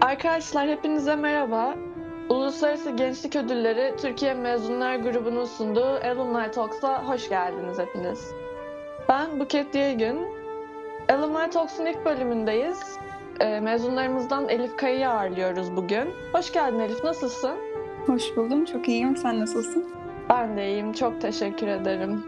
Arkadaşlar hepinize merhaba. Uluslararası Gençlik Ödülleri Türkiye Mezunlar Grubu'nun sunduğu Alumni Talks'a hoş geldiniz hepiniz. Ben Buket Yeğgün. Alumni Talks'un ilk bölümündeyiz. Ee, mezunlarımızdan Elif Kaya'yı ağırlıyoruz bugün. Hoş geldin Elif, nasılsın? Hoş buldum. Çok iyiyim. Sen nasılsın? Ben de iyiyim, çok teşekkür ederim.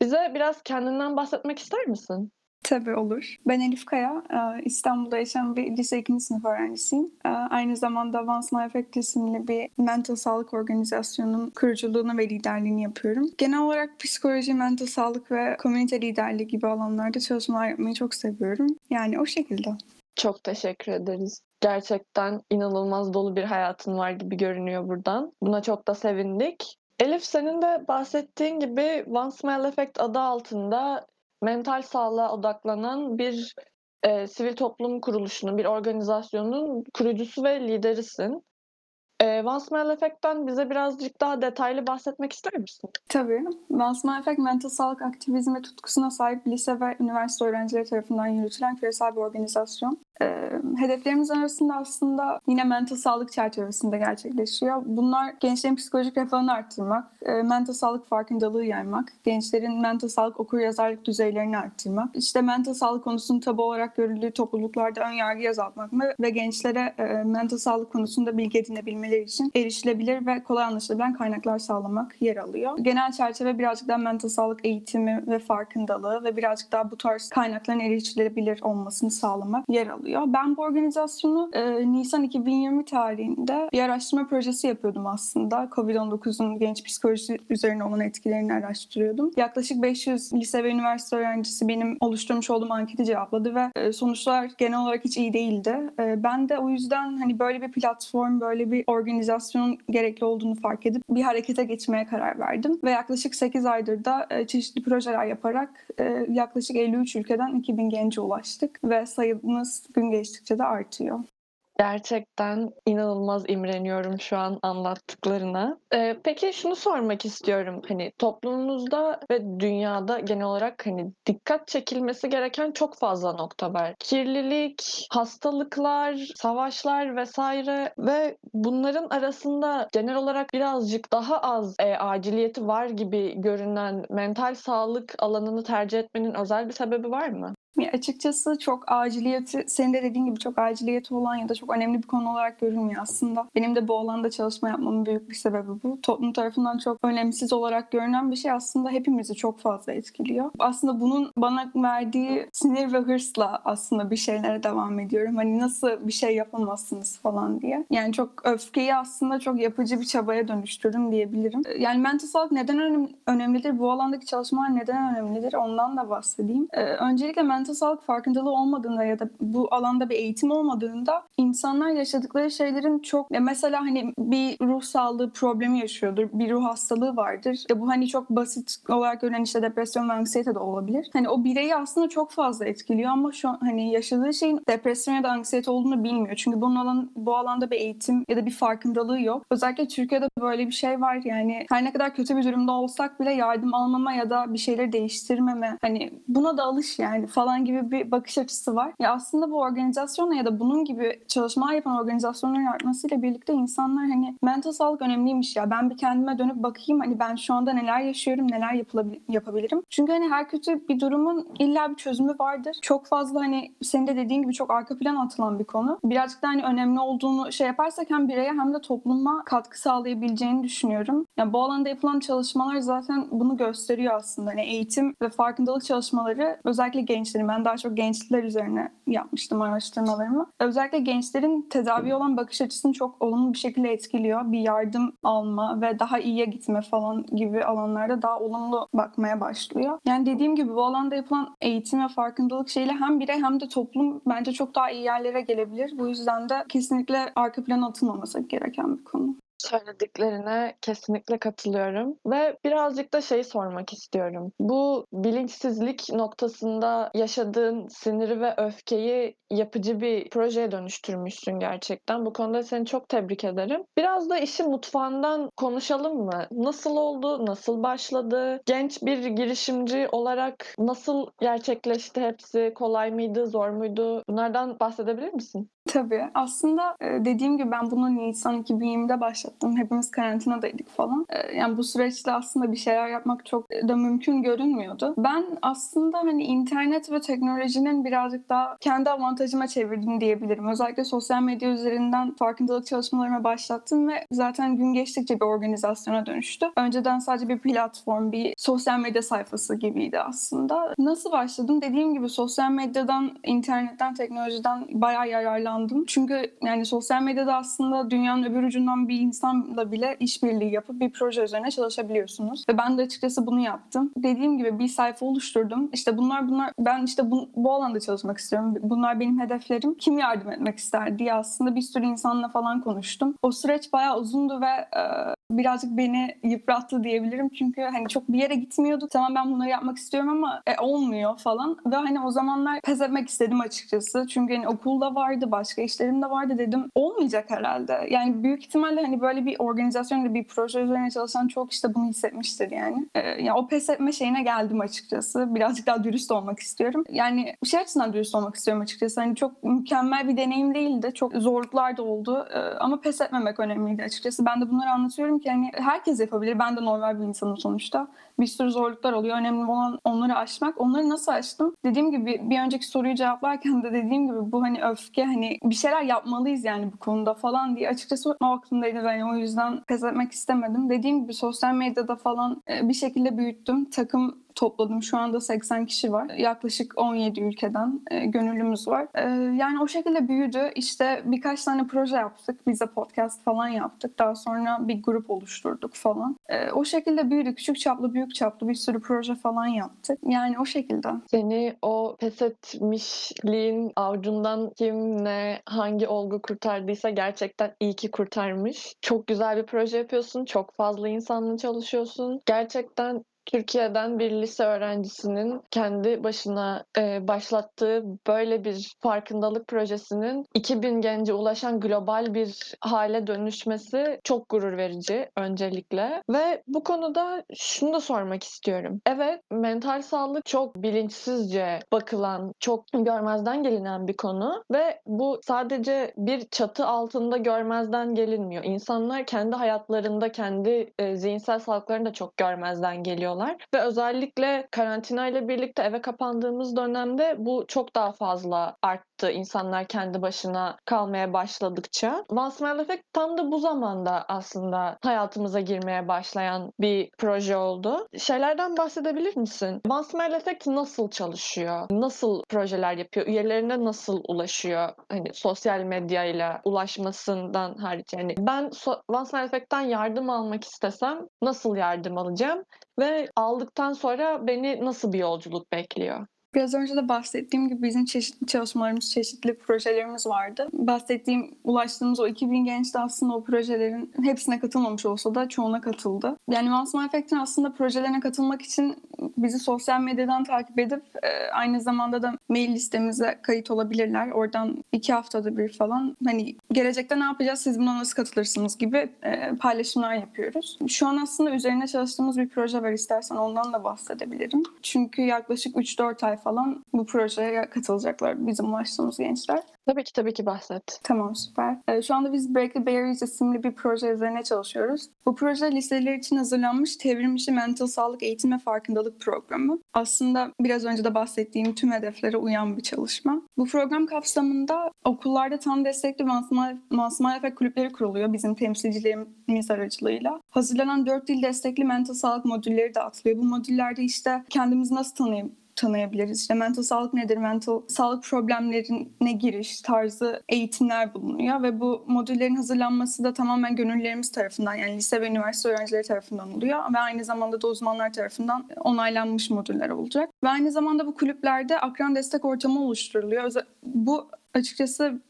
Bize biraz kendinden bahsetmek ister misin? Tabii olur. Ben Elif Kaya. Ee, İstanbul'da yaşayan bir lise 2. sınıf öğrencisiyim. Ee, Aynı zamanda Once My Effect isimli bir mental sağlık organizasyonunun kuruculuğunu ve liderliğini yapıyorum. Genel olarak psikoloji, mental sağlık ve komünite liderliği gibi alanlarda çalışmalar yapmayı çok seviyorum. Yani o şekilde. Çok teşekkür ederiz. Gerçekten inanılmaz dolu bir hayatın var gibi görünüyor buradan. Buna çok da sevindik. Elif senin de bahsettiğin gibi One Smile Effect adı altında mental sağlığa odaklanan bir e, sivil toplum kuruluşunun, bir organizasyonun kurucusu ve liderisin. E, One Smile Effect'ten bize birazcık daha detaylı bahsetmek ister misin? Tabii. Once My Effect mental sağlık aktivizmi tutkusuna sahip lise ve üniversite öğrencileri tarafından yürütülen küresel bir organizasyon. Hedeflerimiz arasında aslında yine mental sağlık çerçevesinde gerçekleşiyor. Bunlar gençlerin psikolojik refahını arttırmak, mental sağlık farkındalığı yaymak, gençlerin mental sağlık okur yazarlık düzeylerini arttırmak, işte mental sağlık konusunun tabu olarak görüldüğü topluluklarda ön yargı azaltmak ve, gençlere mental sağlık konusunda bilgi edinebilmeleri için erişilebilir ve kolay anlaşılabilen kaynaklar sağlamak yer alıyor. Genel çerçeve birazcık daha mental sağlık eğitimi ve farkındalığı ve birazcık daha bu tarz kaynakların erişilebilir olmasını sağlamak yer alıyor. Ben bu organizasyonu e, Nisan 2020 tarihinde bir araştırma projesi yapıyordum aslında. Covid-19'un genç psikolojisi üzerine olan etkilerini araştırıyordum. Yaklaşık 500 lise ve üniversite öğrencisi benim oluşturmuş olduğum anketi cevapladı ve e, sonuçlar genel olarak hiç iyi değildi. E, ben de o yüzden hani böyle bir platform, böyle bir organizasyonun gerekli olduğunu fark edip bir harekete geçmeye karar verdim. Ve yaklaşık 8 aydır da e, çeşitli projeler yaparak e, yaklaşık 53 ülkeden 2000 gence ulaştık ve sayımız gün geçtikçe de artıyor. Gerçekten inanılmaz imreniyorum şu an anlattıklarına. Ee, peki şunu sormak istiyorum. Hani toplumumuzda ve dünyada genel olarak hani dikkat çekilmesi gereken çok fazla nokta var. Kirlilik, hastalıklar, savaşlar vesaire ve bunların arasında genel olarak birazcık daha az e, aciliyeti var gibi görünen mental sağlık alanını tercih etmenin özel bir sebebi var mı? Açıkçası çok aciliyeti, senin de dediğin gibi çok aciliyeti olan ya da çok önemli bir konu olarak görülmüyor aslında. Benim de bu alanda çalışma yapmamın büyük bir sebebi bu. Toplum tarafından çok önemsiz olarak görünen bir şey aslında hepimizi çok fazla etkiliyor. Aslında bunun bana verdiği sinir ve hırsla aslında bir şeylere devam ediyorum. Hani nasıl bir şey yapamazsınız falan diye. Yani çok öfkeyi aslında çok yapıcı bir çabaya dönüştürdüm diyebilirim. Yani mental sağlık neden önem- önemlidir? Bu alandaki çalışmalar neden önemlidir? Ondan da bahsedeyim. Ee, öncelikle mental sağlık farkındalığı olmadığında ya da bu alanda bir eğitim olmadığında insanlar yaşadıkları şeylerin çok mesela hani bir ruh sağlığı problemi yaşıyordur, bir ruh hastalığı vardır. Ya bu hani çok basit olarak görünen işte depresyon ve anksiyete de olabilir. Hani o bireyi aslında çok fazla etkiliyor ama şu an hani yaşadığı şeyin depresyon ya da anksiyete olduğunu bilmiyor. Çünkü bunun alan, bu alanda bir eğitim ya da bir farkındalığı yok. Özellikle Türkiye'de böyle bir şey var yani her ne kadar kötü bir durumda olsak bile yardım almama ya da bir şeyleri değiştirmeme hani buna da alış yani falan gibi bir bakış açısı var. Ya aslında bu organizasyonla ya da bunun gibi çalışmalar yapan organizasyonların artmasıyla birlikte insanlar hani mental sağlık önemliymiş ya. Ben bir kendime dönüp bakayım hani ben şu anda neler yaşıyorum, neler yapabilirim. Çünkü hani her kötü bir durumun illa bir çözümü vardır. Çok fazla hani senin de dediğin gibi çok arka plan atılan bir konu. Birazcık da hani önemli olduğunu şey yaparsak hem bireye hem de topluma katkı sağlayabileceğini düşünüyorum. Yani bu alanda yapılan çalışmalar zaten bunu gösteriyor aslında. Hani eğitim ve farkındalık çalışmaları özellikle gençlerin ben daha çok gençler üzerine yapmıştım araştırmalarımı. Özellikle gençlerin tedavi olan bakış açısını çok olumlu bir şekilde etkiliyor. Bir yardım alma ve daha iyiye gitme falan gibi alanlarda daha olumlu bakmaya başlıyor. Yani dediğim gibi bu alanda yapılan eğitim ve farkındalık şeyle hem birey hem de toplum bence çok daha iyi yerlere gelebilir. Bu yüzden de kesinlikle arka plana atılmaması gereken bir konu. Söylediklerine kesinlikle katılıyorum ve birazcık da şey sormak istiyorum. Bu bilinçsizlik noktasında yaşadığın siniri ve öfkeyi yapıcı bir projeye dönüştürmüşsün gerçekten. Bu konuda seni çok tebrik ederim. Biraz da işin mutfağından konuşalım mı? Nasıl oldu? Nasıl başladı? Genç bir girişimci olarak nasıl gerçekleşti hepsi? Kolay mıydı? Zor muydu? Bunlardan bahsedebilir misin? Tabii. Aslında e, dediğim gibi ben bunu Nisan 2020'de başlattım. Hepimiz karantinadaydık falan. E, Yani bu süreçte aslında bir şeyler yapmak çok da mümkün görünmüyordu. Ben aslında hani internet ve teknolojinin birazcık daha kendi avantajıma çevirdim diyebilirim. Özellikle sosyal medya üzerinden farkındalık çalışmalarıma başlattım ve zaten gün geçtikçe bir organizasyona dönüştü. Önceden sadece bir platform, bir sosyal medya sayfası gibiydi aslında. Nasıl başladım? Dediğim gibi sosyal medyadan, internetten, teknolojiden bayağı yararlandım. Çünkü yani sosyal medyada aslında dünyanın öbür ucundan bir insanla bile işbirliği yapıp bir proje üzerine çalışabiliyorsunuz. Ve ben de açıkçası bunu yaptım. Dediğim gibi bir sayfa oluşturdum. İşte bunlar bunlar ben işte bu, bu alanda çalışmak istiyorum. Bunlar benim hedeflerim. Kim yardım etmek ister diye aslında bir sürü insanla falan konuştum. O süreç bayağı uzundu ve e, birazcık beni yıprattı diyebilirim. Çünkü hani çok bir yere gitmiyorduk. Tamam ben bunları yapmak istiyorum ama e, olmuyor falan. Ve hani o zamanlar pes etmek istedim açıkçası. Çünkü hani okulda vardı, başka işlerim de vardı dedim. Olmayacak herhalde. Yani büyük ihtimalle hani böyle bir organizasyonda bir proje üzerine çalışan çok işte bunu hissetmiştir yani. E, yani o pes etme şeyine geldim açıkçası. Birazcık daha dürüst olmak istiyorum. Yani şey açısından dürüst olmak istiyorum açıkçası. Hani çok mükemmel bir deneyim değildi. Çok zorluklar da oldu. E, ama pes etmemek önemliydi açıkçası. Ben de bunları anlatıyorum ki hani herkes yapabilir. Ben de normal bir insanım sonuçta. Bir sürü zorluklar oluyor. Önemli olan onları aşmak. Onları nasıl aştım? Dediğim gibi bir önceki soruyu cevaplarken de dediğim gibi bu hani öfke hani bir şeyler yapmalıyız yani bu konuda falan diye açıkçası o aklımdaydı. Yani o yüzden pes etmek istemedim. Dediğim gibi sosyal medyada falan e, bir şekilde büyüttüm. Takım topladım. Şu anda 80 kişi var. Yaklaşık 17 ülkeden e, gönüllümüz var. E, yani o şekilde büyüdü. İşte birkaç tane proje yaptık. Bize podcast falan yaptık. Daha sonra bir grup oluşturduk falan. E, o şekilde büyüdü. Küçük çaplı, büyük çaplı bir sürü proje falan yaptık. Yani o şekilde. Seni o pes etmişliğin avucundan kim ne hangi olgu kurtardıysa gerçekten iyi ki kurtarmış. Çok güzel bir proje yapıyorsun. Çok fazla insanla çalışıyorsun. Gerçekten Türkiye'den bir lise öğrencisinin kendi başına e, başlattığı böyle bir farkındalık projesinin 2000 gence ulaşan global bir hale dönüşmesi çok gurur verici öncelikle. Ve bu konuda şunu da sormak istiyorum. Evet, mental sağlık çok bilinçsizce bakılan, çok görmezden gelinen bir konu ve bu sadece bir çatı altında görmezden gelinmiyor. İnsanlar kendi hayatlarında, kendi e, zihinsel sağlıklarını da çok görmezden geliyor ediyorlar. Ve özellikle karantina ile birlikte eve kapandığımız dönemde bu çok daha fazla arttı. İnsanlar kendi başına kalmaya başladıkça. One Smile Effect tam da bu zamanda aslında hayatımıza girmeye başlayan bir proje oldu. Şeylerden bahsedebilir misin? One Smile Effect nasıl çalışıyor? Nasıl projeler yapıyor? Üyelerine nasıl ulaşıyor? Hani sosyal medyayla ulaşmasından hariç. Yani ben so- One Smile Effect'ten yardım almak istesem nasıl yardım alacağım? Ve aldıktan sonra beni nasıl bir yolculuk bekliyor? Biraz önce de bahsettiğim gibi bizim çeşitli çalışmalarımız, çeşitli projelerimiz vardı. Bahsettiğim, ulaştığımız o 2000 genç de aslında o projelerin hepsine katılmamış olsa da çoğuna katıldı. Yani Once Effect'in aslında projelerine katılmak için bizi sosyal medyadan takip edip e, aynı zamanda da mail listemize kayıt olabilirler. Oradan iki haftada bir falan hani gelecekte ne yapacağız, siz buna nasıl katılırsınız gibi e, paylaşımlar yapıyoruz. Şu an aslında üzerine çalıştığımız bir proje var. İstersen ondan da bahsedebilirim. Çünkü yaklaşık 3-4 ay falan bu projeye katılacaklar bizim ulaştığımız gençler. Tabii ki tabii ki bahset. Tamam süper. Ee, şu anda biz Break the Barriers isimli bir proje üzerine çalışıyoruz. Bu proje liseler için hazırlanmış çevrim mental sağlık eğitim ve farkındalık programı. Aslında biraz önce de bahsettiğim tüm hedeflere uyan bir çalışma. Bu program kapsamında okullarda tam destekli Mansmaya ve kulüpleri kuruluyor bizim temsilcilerimiz aracılığıyla. Hazırlanan dört dil destekli mental sağlık modülleri dağıtılıyor. Bu modüllerde işte kendimizi nasıl tanıyayım, tanıyabiliriz. İşte mental sağlık nedir, mental sağlık problemlerine giriş tarzı eğitimler bulunuyor ve bu modüllerin hazırlanması da tamamen gönüllerimiz tarafından yani lise ve üniversite öğrencileri tarafından oluyor ve aynı zamanda da uzmanlar tarafından onaylanmış modüller olacak. Ve aynı zamanda bu kulüplerde akran destek ortamı oluşturuluyor. Bu açıkçası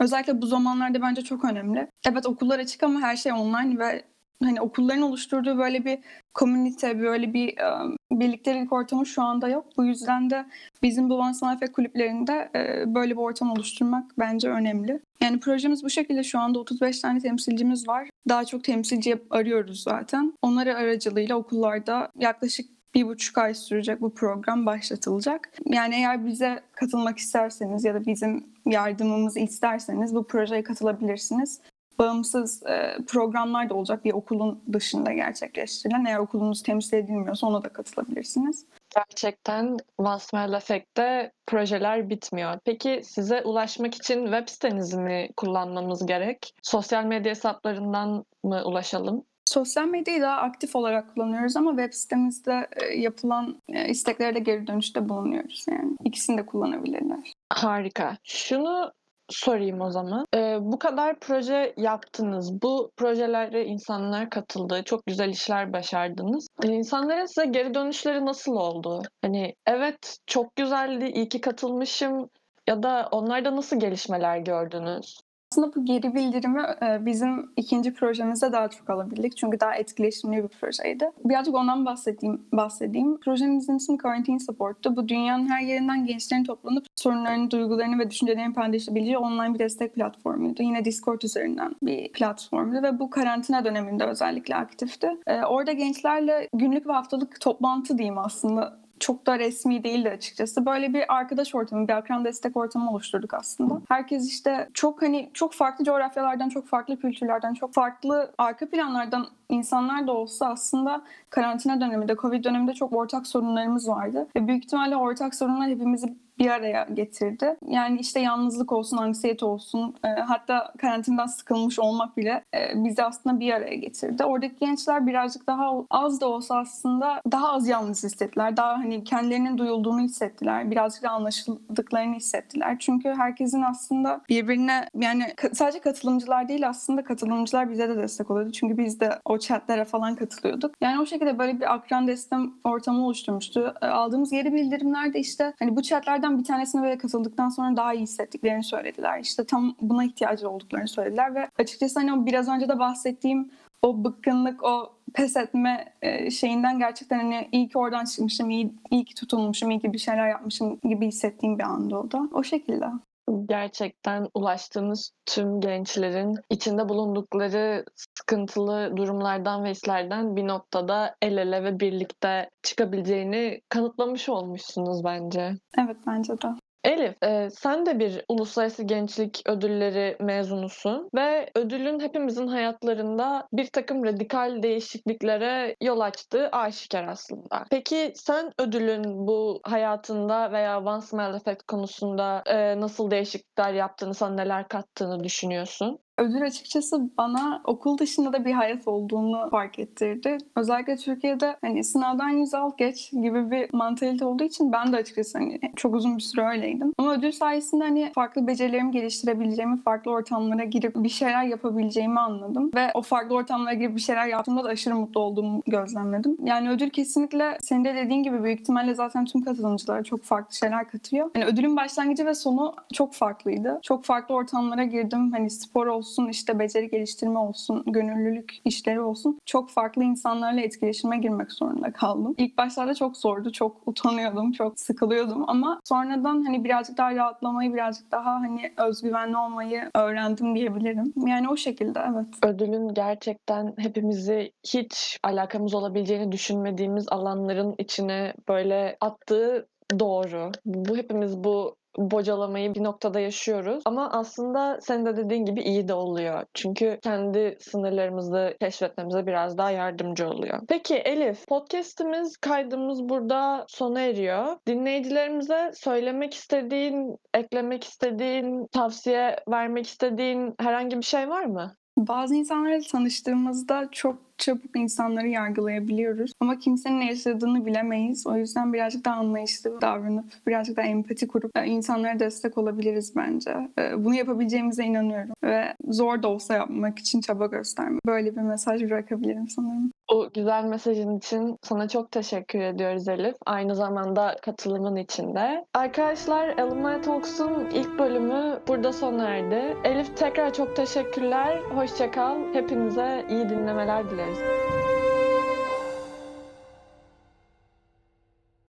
Özellikle bu zamanlarda bence çok önemli. Evet okullar açık ama her şey online ve hani okulların oluşturduğu böyle bir komünite, böyle bir e, birliktelik ortamı şu anda yok. Bu yüzden de bizim bu Van Sanat kulüplerinde e, böyle bir ortam oluşturmak bence önemli. Yani projemiz bu şekilde şu anda 35 tane temsilcimiz var. Daha çok temsilci arıyoruz zaten. Onları aracılığıyla okullarda yaklaşık bir buçuk ay sürecek bu program başlatılacak. Yani eğer bize katılmak isterseniz ya da bizim yardımımızı isterseniz bu projeye katılabilirsiniz. Bağımsız e, programlar da olacak bir okulun dışında gerçekleştirilen. Eğer okulunuz temsil edilmiyorsa ona da katılabilirsiniz. Gerçekten Vansmel Efekt'te projeler bitmiyor. Peki size ulaşmak için web sitenizi mi kullanmamız gerek? Sosyal medya hesaplarından mı ulaşalım? Sosyal medyayı daha aktif olarak kullanıyoruz ama web sitemizde yapılan isteklere de geri dönüşte bulunuyoruz. Yani ikisini de kullanabilirler. Harika. Şunu sorayım o zaman. Ee, bu kadar proje yaptınız. Bu projelere insanlar katıldı. Çok güzel işler başardınız. Ee, insanların size geri dönüşleri nasıl oldu? Hani evet çok güzeldi, iyi ki katılmışım ya da onlarda nasıl gelişmeler gördünüz? Aslında bu geri bildirimi e, bizim ikinci projemizde daha çok alabildik. Çünkü daha etkileşimli bir projeydi. Birazcık ondan bahsedeyim. bahsedeyim. Projemizin ismi Quarantine Support'tu. Bu dünyanın her yerinden gençlerin toplanıp sorunlarını, duygularını ve düşüncelerini paylaşabileceği online bir destek platformuydu. Yine Discord üzerinden bir platformdu ve bu karantina döneminde özellikle aktifti. E, Orada gençlerle günlük ve haftalık toplantı diyeyim aslında çok da resmi değildi açıkçası. Böyle bir arkadaş ortamı, bir akran destek ortamı oluşturduk aslında. Herkes işte çok hani çok farklı coğrafyalardan, çok farklı kültürlerden, çok farklı arka planlardan insanlar da olsa aslında karantina döneminde, Covid döneminde çok ortak sorunlarımız vardı. Ve büyük ihtimalle ortak sorunlar hepimizi bir araya getirdi. Yani işte yalnızlık olsun, anksiyete olsun, e, hatta karantinadan sıkılmış olmak bile e, bizi aslında bir araya getirdi. Oradaki gençler birazcık daha az da olsa aslında daha az yalnız hissettiler. Daha hani kendilerinin duyulduğunu hissettiler. Birazcık da anlaşıldıklarını hissettiler. Çünkü herkesin aslında birbirine yani sadece katılımcılar değil aslında katılımcılar bize de destek oluyordu. Çünkü biz de o chatlere falan katılıyorduk. Yani o şekilde böyle bir akran destek ortamı oluşturmuştu. E, Aldığımız geri bildirimlerde işte hani bu chatlerden bir tanesine böyle katıldıktan sonra daha iyi hissettiklerini söylediler. İşte tam buna ihtiyacı olduklarını söylediler ve açıkçası hani o biraz önce de bahsettiğim o bıkkınlık, o pes etme e, şeyinden gerçekten hani iyi ki oradan çıkmışım, iyi, iyi ki tutulmuşum, iyi ki bir şeyler yapmışım gibi hissettiğim bir anda o da. O şekilde. Gerçekten ulaştığınız tüm gençlerin içinde bulundukları sıkıntılı durumlardan ve hislerden bir noktada el ele ve birlikte çıkabileceğini kanıtlamış olmuşsunuz bence. Evet bence de. Elif, e, sen de bir Uluslararası Gençlik Ödülleri mezunusun ve ödülün hepimizin hayatlarında bir takım radikal değişikliklere yol açtığı aşikar aslında. Peki sen ödülün bu hayatında veya One Smile Effect konusunda e, nasıl değişiklikler yaptığını, sana neler kattığını düşünüyorsun? Ödül açıkçası bana okul dışında da bir hayat olduğunu fark ettirdi. Özellikle Türkiye'de hani sınavdan yüz al geç gibi bir mantalite olduğu için ben de açıkçası hani çok uzun bir süre öyleydim. Ama ödül sayesinde hani farklı becerilerimi geliştirebileceğimi, farklı ortamlara girip bir şeyler yapabileceğimi anladım. Ve o farklı ortamlara girip bir şeyler yaptığımda da aşırı mutlu olduğumu gözlemledim. Yani ödül kesinlikle senin de dediğin gibi büyük ihtimalle zaten tüm katılımcılara çok farklı şeyler katıyor. Yani ödülün başlangıcı ve sonu çok farklıydı. Çok farklı ortamlara girdim. Hani spor olsun olsun, işte beceri geliştirme olsun, gönüllülük işleri olsun. Çok farklı insanlarla etkileşime girmek zorunda kaldım. İlk başlarda çok zordu, çok utanıyordum, çok sıkılıyordum ama sonradan hani birazcık daha rahatlamayı, birazcık daha hani özgüvenli olmayı öğrendim diyebilirim. Yani o şekilde evet. Ödülün gerçekten hepimizi hiç alakamız olabileceğini düşünmediğimiz alanların içine böyle attığı doğru. Bu hepimiz bu bocalamayı bir noktada yaşıyoruz. Ama aslında senin de dediğin gibi iyi de oluyor. Çünkü kendi sınırlarımızı keşfetmemize biraz daha yardımcı oluyor. Peki Elif, podcast'imiz, kaydımız burada sona eriyor. Dinleyicilerimize söylemek istediğin, eklemek istediğin, tavsiye vermek istediğin herhangi bir şey var mı? Bazı insanlarla tanıştığımızda çok çabuk insanları yargılayabiliyoruz. Ama kimsenin yaşadığını bilemeyiz. O yüzden birazcık daha anlayışlı davranıp, birazcık daha empati kurup e, insanlara destek olabiliriz bence. E, Bunu yapabileceğimize inanıyorum. Ve zor da olsa yapmak için çaba göstermek. Böyle bir mesaj bırakabilirim sanırım. Bu güzel mesajın için sana çok teşekkür ediyoruz Elif. Aynı zamanda katılımın için de. Arkadaşlar Alumni Talks'un ilk bölümü burada sona erdi. Elif tekrar çok teşekkürler. Hoşça kal. Hepinize iyi dinlemeler videos.